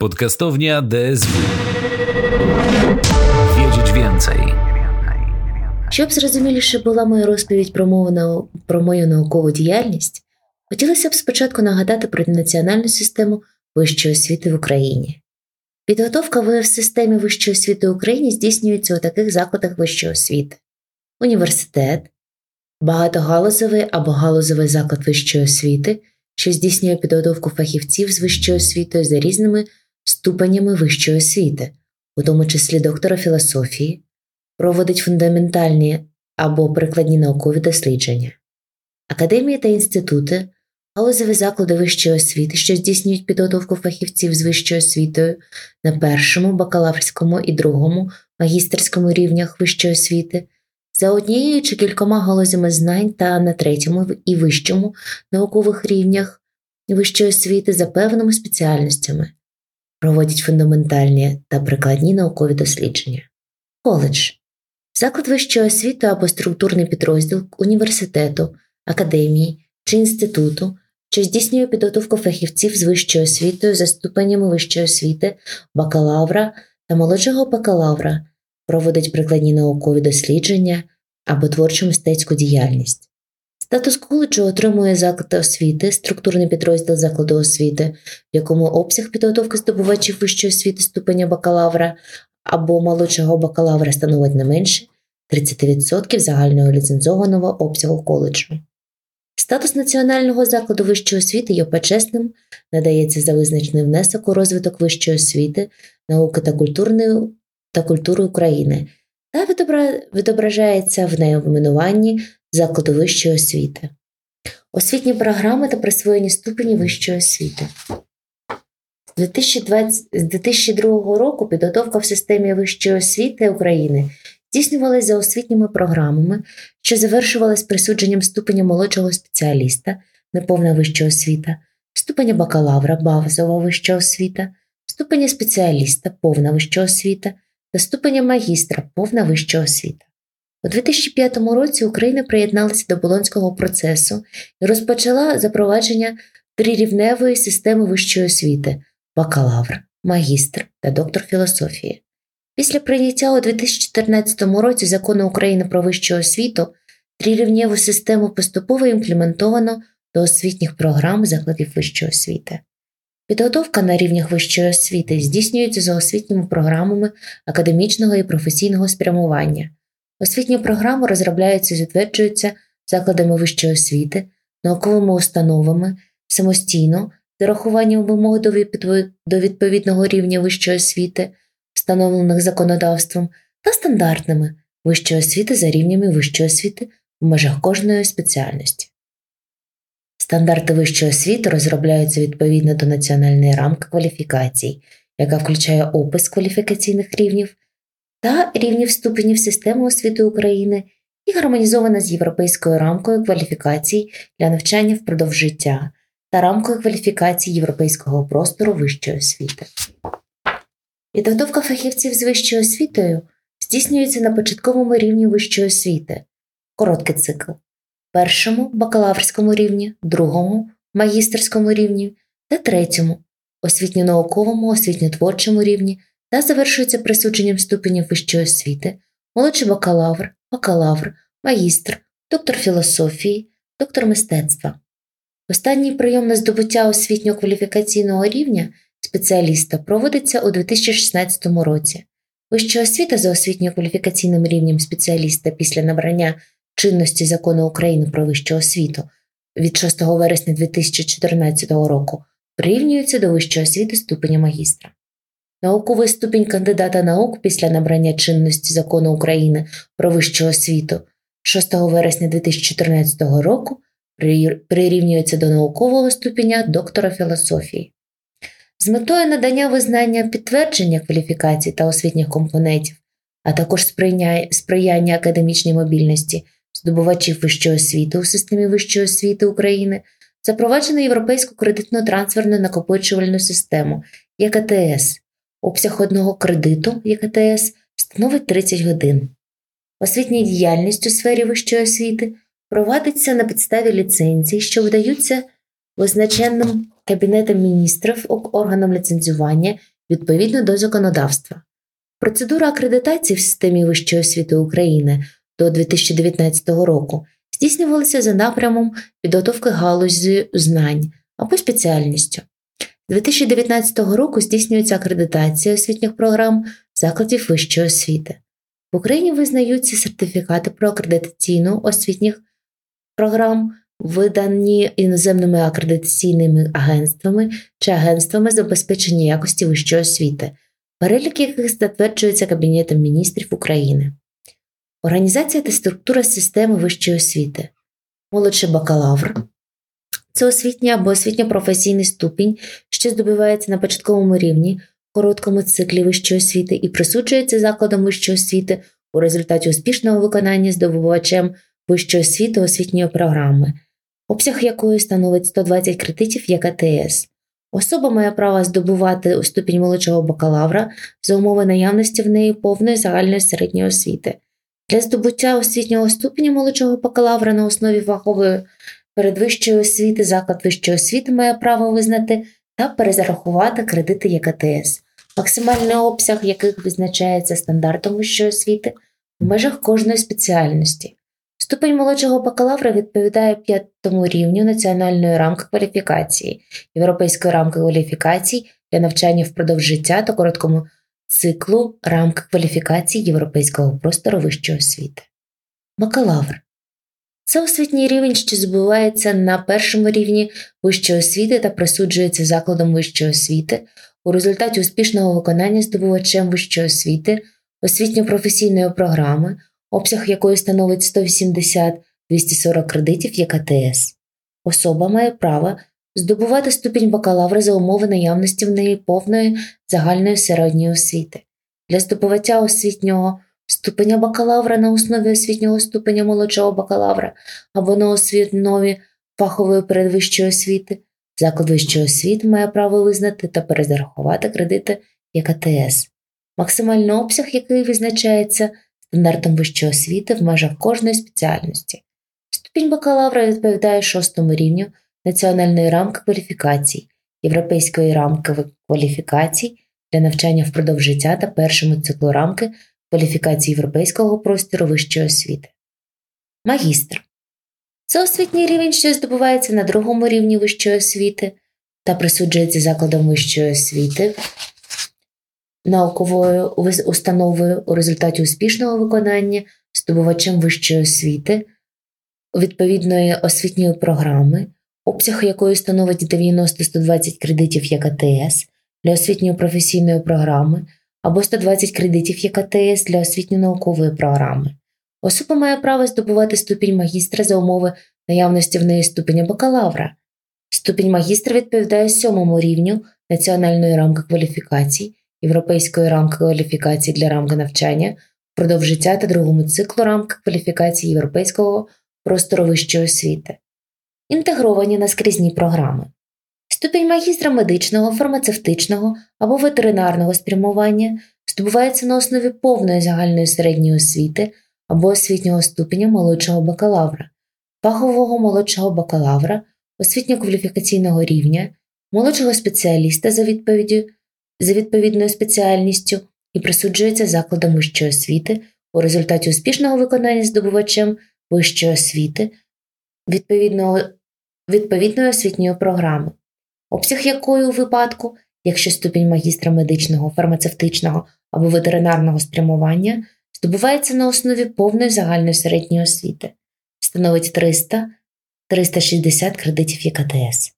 Podcastownia DSW. Wiedzieć więcej. Щоб зрозуміліше була моя розповідь про мову про мою наукову діяльність, хотілося б спочатку нагадати про національну систему вищої освіти в Україні. Підготовка в системі вищої освіти в Україні здійснюється у таких закладах вищої освіти: університет, багатогалузовий або галузовий заклад вищої освіти, що здійснює підготовку фахівців з вищою освітою за різними ступенями вищої освіти, у тому числі доктора філософії, проводить фундаментальні або прикладні наукові дослідження, академії та інститути, галузеві заклади вищої освіти, що здійснюють підготовку фахівців з вищою освітою на першому, бакалаврському і другому магістерському рівнях вищої освіти, за однією чи кількома галузями знань та на третьому і вищому наукових рівнях вищої освіти за певними спеціальностями, проводять фундаментальні та прикладні наукові дослідження. Коледж заклад вищої освіти або структурний підрозділ університету, академії чи інституту, що здійснює підготовку фахівців з вищою освітою за ступенями вищої освіти, бакалавра та молодшого бакалавра, проводить прикладні наукові дослідження або творчу мистецьку діяльність. Статус коледжу отримує заклад освіти, структурний підрозділ закладу освіти, в якому обсяг підготовки здобувачів вищої освіти ступеня бакалавра або молодшого бакалавра становить не менше 30% загального ліцензованого обсягу коледжу. Статус національного закладу вищої освіти є почесним, надається за визначений внесок у розвиток вищої освіти, науки та культури, та культури України та відобра- відображається в найменуванні закладу вищої освіти. Освітні програми та присвоєні ступені вищої освіти. З 2002 року підготовка в системі вищої освіти України здійснювалася за освітніми програмами, що завершувалась присудженням ступеня молодшого спеціаліста, неповна вища освіта, ступеня бакалавра, базова вища освіта, ступеня спеціаліста, повна вища освіта та ступеня магістра, повна вища освіта. У 2005 році Україна приєдналася до Болонського процесу і розпочала запровадження трирівневої системи вищої освіти бакалавр, магістр та доктор філософії. Після прийняття у 2014 році закону України про вищу освіту трирівневу систему поступово імплементовано до освітніх програм закладів вищої освіти. Підготовка на рівнях вищої освіти здійснюється за освітніми програмами академічного і професійного спрямування. Освітні програми розробляються і затверджуються закладами вищої освіти, науковими установами самостійно з урахуванням вимог до відповідного рівня вищої освіти, встановлених законодавством, та стандартними вищої освіти за рівнями вищої освіти в межах кожної спеціальності. Стандарти вищої освіти розробляються відповідно до національної рамки кваліфікацій, яка включає опис кваліфікаційних рівнів та рівнів ступенів системи освіти України і гармонізована з європейською рамкою кваліфікацій для навчання впродовж життя та рамкою кваліфікацій європейського простору вищої освіти. Підготовка фахівців з вищою освітою здійснюється на початковому рівні вищої освіти, короткий цикл, першому бакалаврському рівні, другому магістерському рівні та третьому освітньо-науковому, освітньо-творчому рівні та завершується присудженням ступенів вищої освіти, молодший бакалавр, бакалавр, магістр, доктор філософії, доктор мистецтва. Останній прийом на здобуття освітньо-кваліфікаційного рівня спеціаліста проводиться у 2016 році. Вища освіта за освітньо-кваліфікаційним рівнем спеціаліста після набрання чинності закону України про вищу освіту від 6 вересня 2014 року прирівнюється до вищої освіти ступеня магістра. Науковий ступінь кандидата наук після набрання чинності закону України про вищу освіту 6 вересня 2014 року прирівнюється до наукового ступеня доктора філософії. З метою надання визнання підтвердження кваліфікацій та освітніх компонентів, а також сприяння академічній мобільності здобувачів вищої освіти у системі вищої освіти України, запроваджено європейську кредитно-трансферну накопичувальну систему ЄКТС. Обсяг одного кредиту ЄКТС становить 30 годин. Освітня діяльність у сфері вищої освіти провадиться на підставі ліцензій, що видаються визначеним Кабінетом міністрів органом ліцензування відповідно до законодавства. Процедура акредитації в системі вищої освіти України до 2019 року здійснювалася за напрямом підготовки галузі знань або спеціальністю. З 2019 року здійснюється акредитація освітніх програм закладів вищої освіти. В Україні визнаються сертифікати про акредитаційну освітніх програм, видані іноземними акредитаційними агентствами чи агентствами забезпечення якості вищої освіти, перелік яких затверджується Кабінетом міністрів України. Організація та структура системи вищої освіти, молодший бакалавр. Це освітній або освітньо-професійний ступінь, що здобувається на початковому рівні, короткому циклі вищої освіти і присуджується закладом вищої освіти у результаті успішного виконання здобувачем вищої освіти освітньої програми, обсяг якої становить 120 кредитів як АТС. Особа має право здобувати ступінь молодшого бакалавра за умови наявності в неї повної загальної середньої освіти. Для здобуття освітнього ступеня молодшого бакалавра на основі фахової передвищої освіти заклад вищої освіти має право визнати та перезарахувати кредити ЄКТС, максимальний обсяг яких визначається стандартом вищої освіти в межах кожної спеціальності. Ступень молодшого бакалавра відповідає п'ятому рівню національної рамки кваліфікації, європейської рамки кваліфікацій для навчання впродовж життя та короткому циклу рамки кваліфікації європейського простору вищої освіти. Бакалавр це освітній рівень, що збувається на першому рівні вищої освіти та присуджується закладом вищої освіти у результаті успішного виконання здобувачем вищої освіти, освітньо-професійної програми, обсяг якої становить 180-240 кредитів як АТС. Особа має право здобувати ступінь бакалавра за умови наявності в неї повної загальної середньої освіти. Для здобувача освітнього ступеня бакалавра на основі освітнього ступеня молодшого бакалавра або на основі фахової передвищої освіти, заклад вищої освіти має право визнати та перезарахувати кредити як АТС, максимальний обсяг, який визначається стандартом вищої освіти в межах кожної спеціальності. Ступінь бакалавра відповідає шостому рівню національної рамки кваліфікацій, європейської рамки кваліфікацій для навчання впродовж життя та першому циклу рамки кваліфікації європейського простору вищої освіти. Магістр це освітній рівень, що здобувається на другому рівні вищої освіти та присуджується закладом вищої освіти, науковою установою у результаті успішного виконання здобувачем вищої освіти, відповідної освітньої програми, обсяг якої становить 90-120 кредитів як АТС для освітньої професійної програми або 120 кредитів як АТС для освітньо-наукової програми. Особа має право здобувати ступінь магістра за умови наявності в неї ступеня бакалавра. Ступінь магістра відповідає сьомому рівню національної рамки кваліфікацій, європейської рамки кваліфікацій для рамки навчання, впродовж життя та другому циклу рамки кваліфікації європейського простору вищої освіти, інтегровані наскрізні програми. Ступінь магістра медичного, фармацевтичного або ветеринарного спрямування здобувається на основі повної загальної середньої освіти або освітнього ступеня молодшого бакалавра, фахового молодшого бакалавра, освітньо-кваліфікаційного рівня, молодшого спеціаліста за за відповідною спеціальністю і присуджується закладом вищої освіти у результаті успішного виконання здобувачем вищої освіти відповідної освітньої програми обсяг якої у випадку, якщо ступінь магістра медичного, фармацевтичного або ветеринарного спрямування здобувається на основі повної загальної середньої освіти, становить 300-360 кредитів ЄКТС.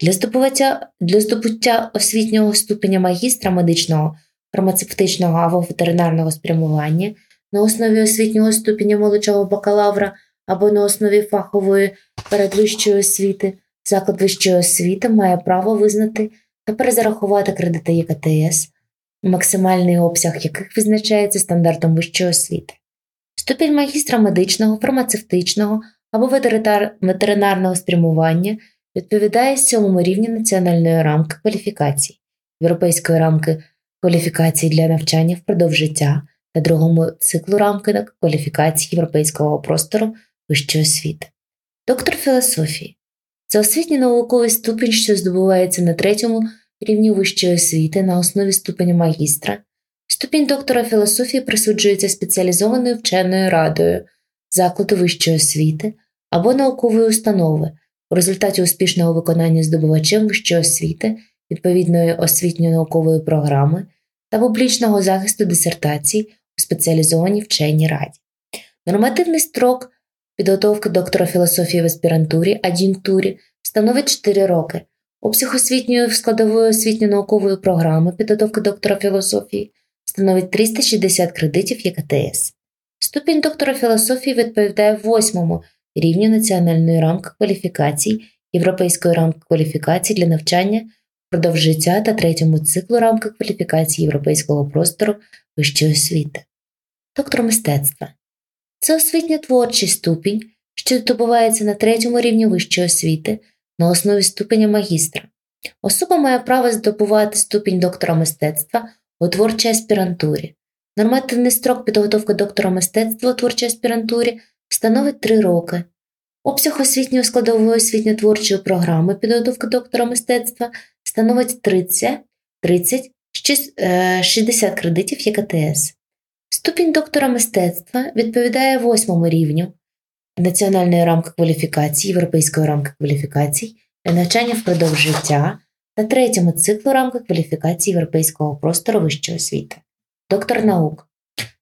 Для здобуття, для здобуття освітнього ступеня магістра медичного, фармацевтичного або ветеринарного спрямування на основі освітнього ступеня молодшого бакалавра або на основі фахової передвищої освіти Заклад вищої освіти має право визнати та перезарахувати кредити ЄКТС, максимальний обсяг яких визначається стандартом вищої освіти. Ступінь магістра медичного, фармацевтичного або ветеринарного спрямування відповідає сьомому рівні національної рамки кваліфікацій, європейської рамки кваліфікації для навчання впродовж життя та другому циклу рамки кваліфікації європейського простору вищої освіти, доктор філософії. Це освітній науковий ступінь, що здобувається на третьому рівні вищої освіти на основі ступеня магістра. Ступінь доктора філософії присуджується спеціалізованою вченою радою закладу вищої освіти або наукової установи у результаті успішного виконання здобувачем вищої освіти, відповідної освітньо-наукової програми та публічного захисту дисертацій у спеціалізованій вченій раді. Нормативний строк підготовки доктора філософії в аспірантурі, ад'юнктурі становить 4 роки. Обсяг освітньої складової освітньо-наукової програми підготовки доктора філософії становить 360 кредитів ЄКТС. Ступінь доктора філософії відповідає восьмому рівню національної рамки кваліфікацій, Європейської рамки кваліфікацій для навчання впродовж життя та третьому циклу рамки кваліфікації європейського простору вищої освіти. Доктор мистецтва це освітньо-творчий ступінь, що здобувається на третьому рівні вищої освіти на основі ступеня магістра. Особа має право здобувати ступінь доктора мистецтва у творчій аспірантурі. Нормативний строк підготовки доктора мистецтва у творчій аспірантурі становить 3 роки. Обсяг освітньої складової освітньо-творчої програми підготовки доктора мистецтва становить 30, 30 60 кредитів ЄКТС. Ступінь доктора мистецтва відповідає восьмому рівню національної рамки кваліфікації, Європейської рамки кваліфікацій для навчання впродовж життя та третьому циклу рамки кваліфікації Європейського простору вищої освіти. Доктор наук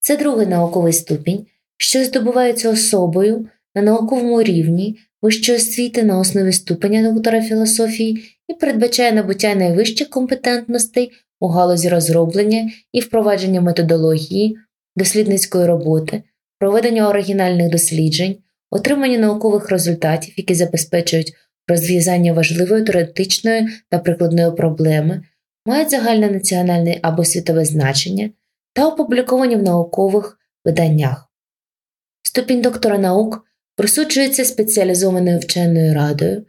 це другий науковий ступінь, що здобувається особою на науковому рівні вищої освіти на основі ступеня доктора філософії і передбачає набуття найвищих компетентностей у галузі розроблення і впровадження методології, дослідницької роботи, проведення оригінальних досліджень, отримання наукових результатів, які забезпечують розв'язання важливої теоретичної та прикладної проблеми, мають загальне національне або світове значення та опубліковані в наукових виданнях. Ступінь доктора наук присуджується спеціалізованою вченою радою,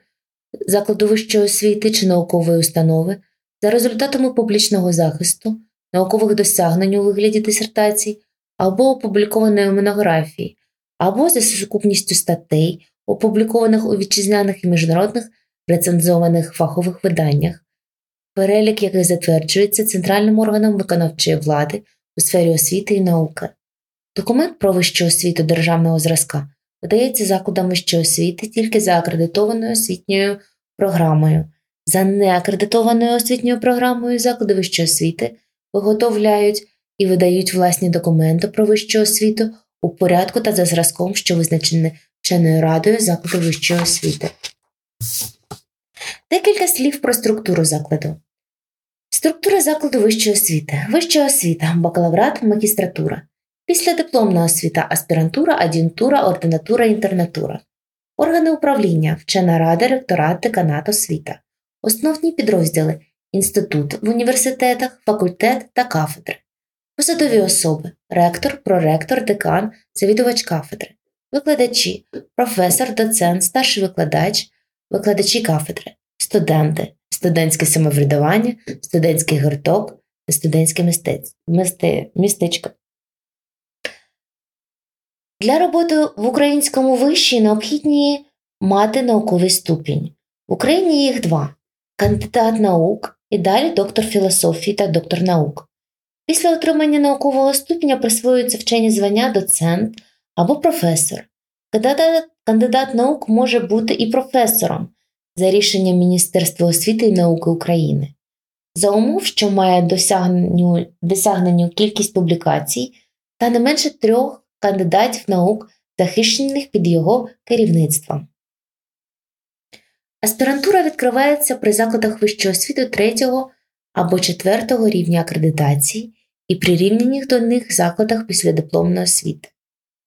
закладу вищої освіти чи наукової установи за результатами публічного захисту, наукових досягнень у вигляді дисертацій або опублікованої монографії, або за сукупністю статей, опублікованих у вітчизняних і міжнародних рецензованих фахових виданнях, перелік яких затверджується центральним органом виконавчої влади у сфері освіти і науки. Документ про вищу освіту державного зразка видається закладам вищої освіти тільки за акредитованою освітньою програмою. За неакредитованою освітньою програмою заклади вищої освіти виготовляють і видають власні документи про вищу освіту у порядку та за зразком, що визначені вченою радою закладу вищої освіти. Декілька слів про структуру закладу. Структура закладу вищої освіти, вища освіта, бакалаврат, магістратура, післядипломна освіта, аспірантура, ад'юнктура, ординатура, інтернатура, органи управління, вчена рада, ректорат, деканат, освіта, основні підрозділи, інститут в університетах, факультет та кафедри, посадові особи, ректор, проректор, декан, завідувач кафедри, викладачі, професор, доцент, старший викладач, викладачі кафедри, студенти, студентське самоврядування, студентський гурток та студентське містечко. Для роботи в українському виші необхідні мати науковий ступінь. В Україні їх два кандидат наук і далі доктор філософії та доктор наук. Після отримання наукового ступеня присвоюються вчені звання доцент або професор. Кандидат, наук може бути і професором за рішенням Міністерства освіти і науки України. За умов, що має досягненню, досягненню кількість публікацій та не менше трьох кандидатів наук, захищених під його керівництвом. Аспірантура відкривається при закладах вищої освіти третього або четвертого рівня акредитації і прирівняних до них закладах післядипломної освіти.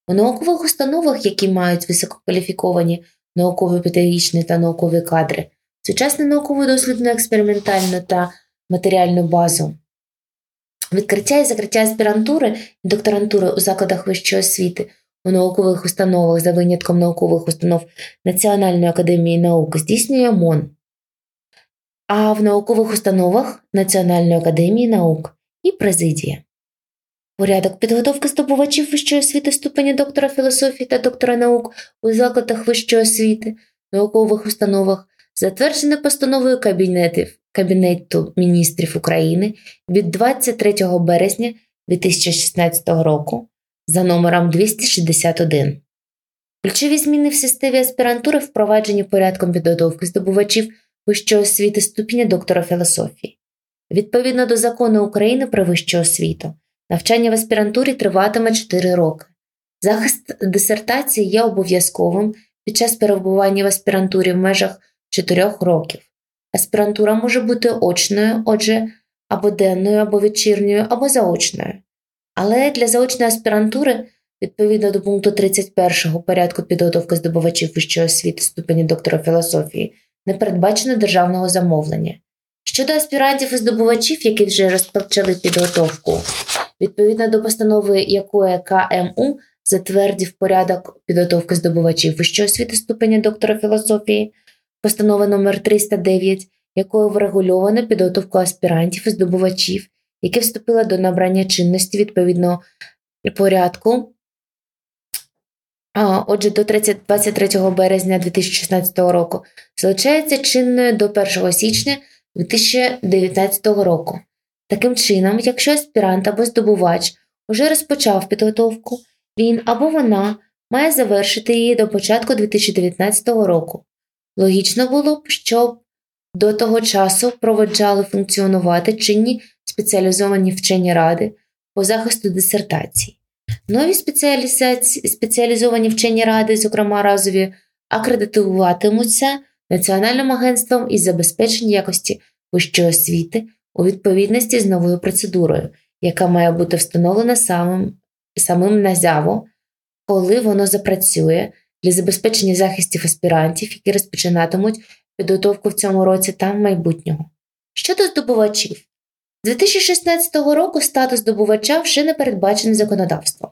У наукових установах, які мають висококваліфіковані науково-педагогічні та наукові кадри, сучасну науково дослідну експериментальну та матеріальну базу. Відкриття і закриття аспірантури і докторантури у закладах вищої освіти у наукових установах за винятком наукових установ Національної академії наук здійснює МОН, а в наукових установах Національної академії наук і президія. Порядок підготовки здобувачів вищої освіти ступеня доктора філософії та доктора наук у закладах вищої освіти, наукових установах затверджене постановою Кабінетів, Кабінету міністрів України від 23 березня 2016 року за номером 261. Ключові зміни в системі аспірантури впроваджені порядком підготовки здобувачів вищої освіти ступеня доктора філософії. Відповідно до закону України про вищу освіту, навчання в аспірантурі триватиме 4 роки. Захист дисертації є обов'язковим під час перебування в аспірантурі в межах 4 років. Аспірантура може бути очною, отже, або денною, або вечірньою, або заочною. Але для заочної аспірантури, відповідно до пункту 31 порядку підготовки здобувачів вищої освіти ступені доктора філософії, не передбачено державного замовлення. Щодо аспірантів і здобувачів, які вже розпочали підготовку, відповідно до постанови якої КМУ затвердив порядок підготовки здобувачів вищої освіти ступеня доктора філософії, постанова номер 309 якою врегульовано підготовку аспірантів і здобувачів, які вступили до набрання чинності відповідно порядку. Отже, до 30, 23 березня 2016 року залишається чинною до 1 січня 2019 року. Таким чином, якщо аспірант або здобувач уже розпочав підготовку, він або вона має завершити її до початку 2019 року. Логічно було б, щоб до того часу проведжали функціонувати чинні спеціалізовані вчені ради по захисту дисертацій. Нові спеціалізовані вчені ради, зокрема разові, акредитуватимуться Національним агентством із забезпечення якості вищої освіти у відповідності з новою процедурою, яка має бути встановлена самим самим НАЗЯВО, коли воно запрацює для забезпечення захистів аспірантів, які розпочинатимуть підготовку в цьому році та в майбутнього. Щодо здобувачів, з 2016 року статус здобувача вже не передбачений законодавством.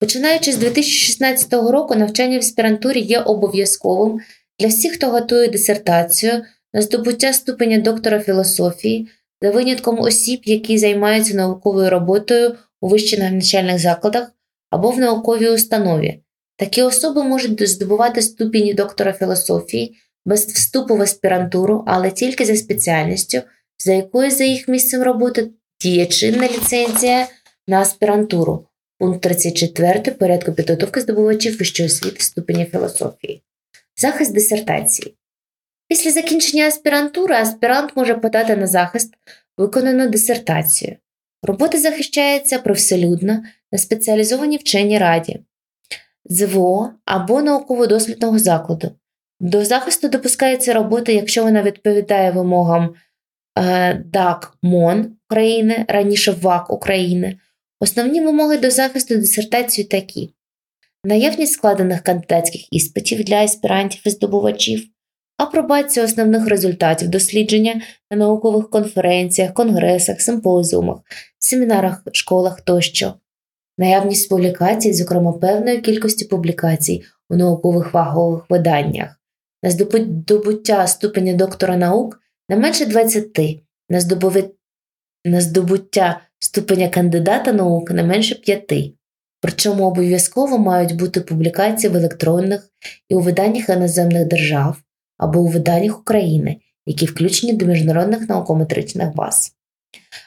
Починаючи з 2016 року, навчання в аспірантурі є обов'язковим для всіх, хто готує дисертацію на здобуття ступеня доктора філософії за винятком осіб, які займаються науковою роботою у вищих навчальних закладах або в науковій установі. Такі особи можуть здобувати ступені доктора філософії без вступу в аспірантуру, але тільки за спеціальністю, за якою за їх місцем роботи діє чинна ліцензія на аспірантуру, пункт 34 порядку підготовки здобувачів вищої освіти ступеня філософії, захист дисертації. Після закінчення аспірантури аспірант може подати на захист виконану дисертацію. Робота захищається привселюдно на спеціалізованій вченій раді, ЗВО або науково-дослідного закладу. До захисту допускається робота, якщо вона відповідає вимогам е, ДАК МОН України, раніше ВАК України. Основні вимоги до захисту дисертації такі: наявність складених кандидатських іспитів для аспірантів і здобувачів, апробація основних результатів дослідження на наукових конференціях, конгресах, симпозіумах, семінарах, школах тощо, наявність публікацій, зокрема певної кількості публікацій у наукових фахових виданнях на здобуття ступеня доктора наук не менше 20, на, здобув... на здобуття ступеня кандидата наук не менше 5. Причому обов'язково мають бути публікації в електронних і у виданнях іноземних держав або у виданнях України, які включені до міжнародних наукометричних баз.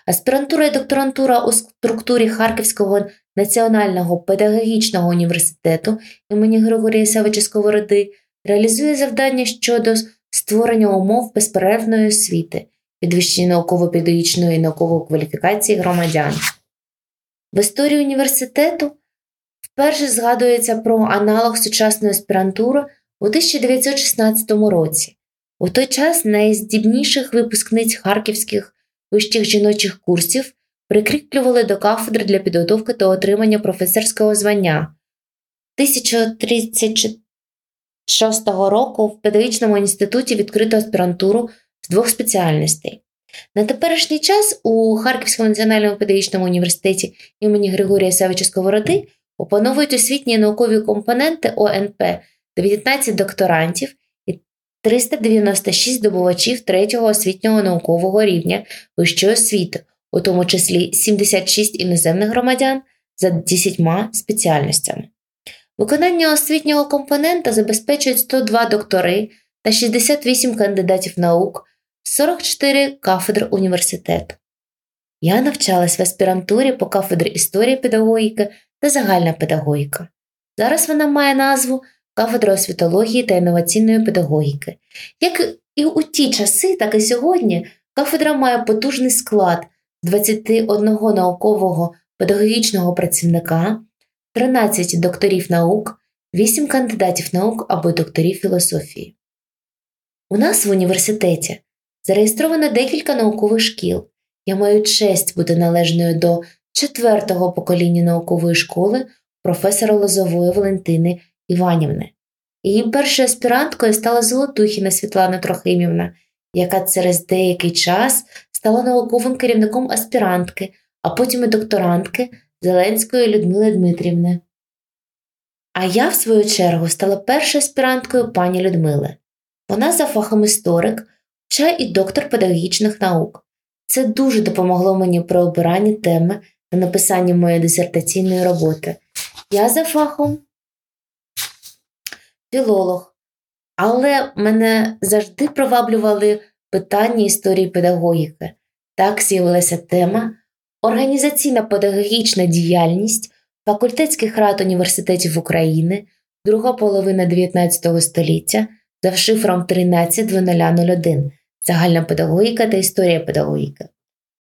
Аспірантура і докторантура у структурі Харківського національного педагогічного університету імені Григорія Савича Сковороди реалізує завдання щодо створення умов безперервної освіти, підвищення науково-педагогічної і наукової кваліфікації громадян. В історії університету вперше згадується про аналог сучасної аспірантури у 1916 році. У той час найздібніших випускниць харківських вищих жіночих курсів прикріплювали до кафедри для підготовки та отримання професорського звання. 1034 2006 року в педагогічному інституті відкрито аспірантуру з двох спеціальностей. На теперішній час у Харківському національному педагогічному університеті імені Григорія Савича Сковороди опановують освітні наукові компоненти ОНП 19 докторантів і 396 здобувачів третього освітнього наукового рівня вищої освіти, у тому числі 76 іноземних громадян за 10 спеціальностями. Виконання освітнього компонента забезпечують 102 доктори та 68 кандидатів наук, 44 кафедр університету. Я навчалась в аспірантурі по кафедрі історії педагогіки та загальна педагогіка. Зараз вона має назву кафедра освітології та інноваційної педагогіки. Як і у ті часи, так і сьогодні кафедра має потужний склад 21 наукового педагогічного працівника, 13 докторів наук, 8 кандидатів наук або докторів філософії. У нас в університеті зареєстровано декілька наукових шкіл. Я маю честь бути належною до четвертого покоління наукової школи професора Лозової Валентини Іванівни. Її першою аспіранткою стала Золотухіна Світлана Трохимівна, яка через деякий час стала науковим керівником аспірантки, а потім і докторантки Зеленської Людмили Дмитрівни. А я, в свою чергу, стала першою аспіранткою пані Людмили. Вона за фахом історик, хоча і доктор педагогічних наук. Це дуже допомогло мені при обиранні теми написанні моєї дисертаційної роботи. Я за фахом філолог, але мене завжди приваблювали питання історії педагогіки. Так з'явилася тема організаційна педагогічна діяльність факультетських рад університетів України, друга половина 19 століття за шифром 13.0001 загальна педагогіка та історія педагогіки.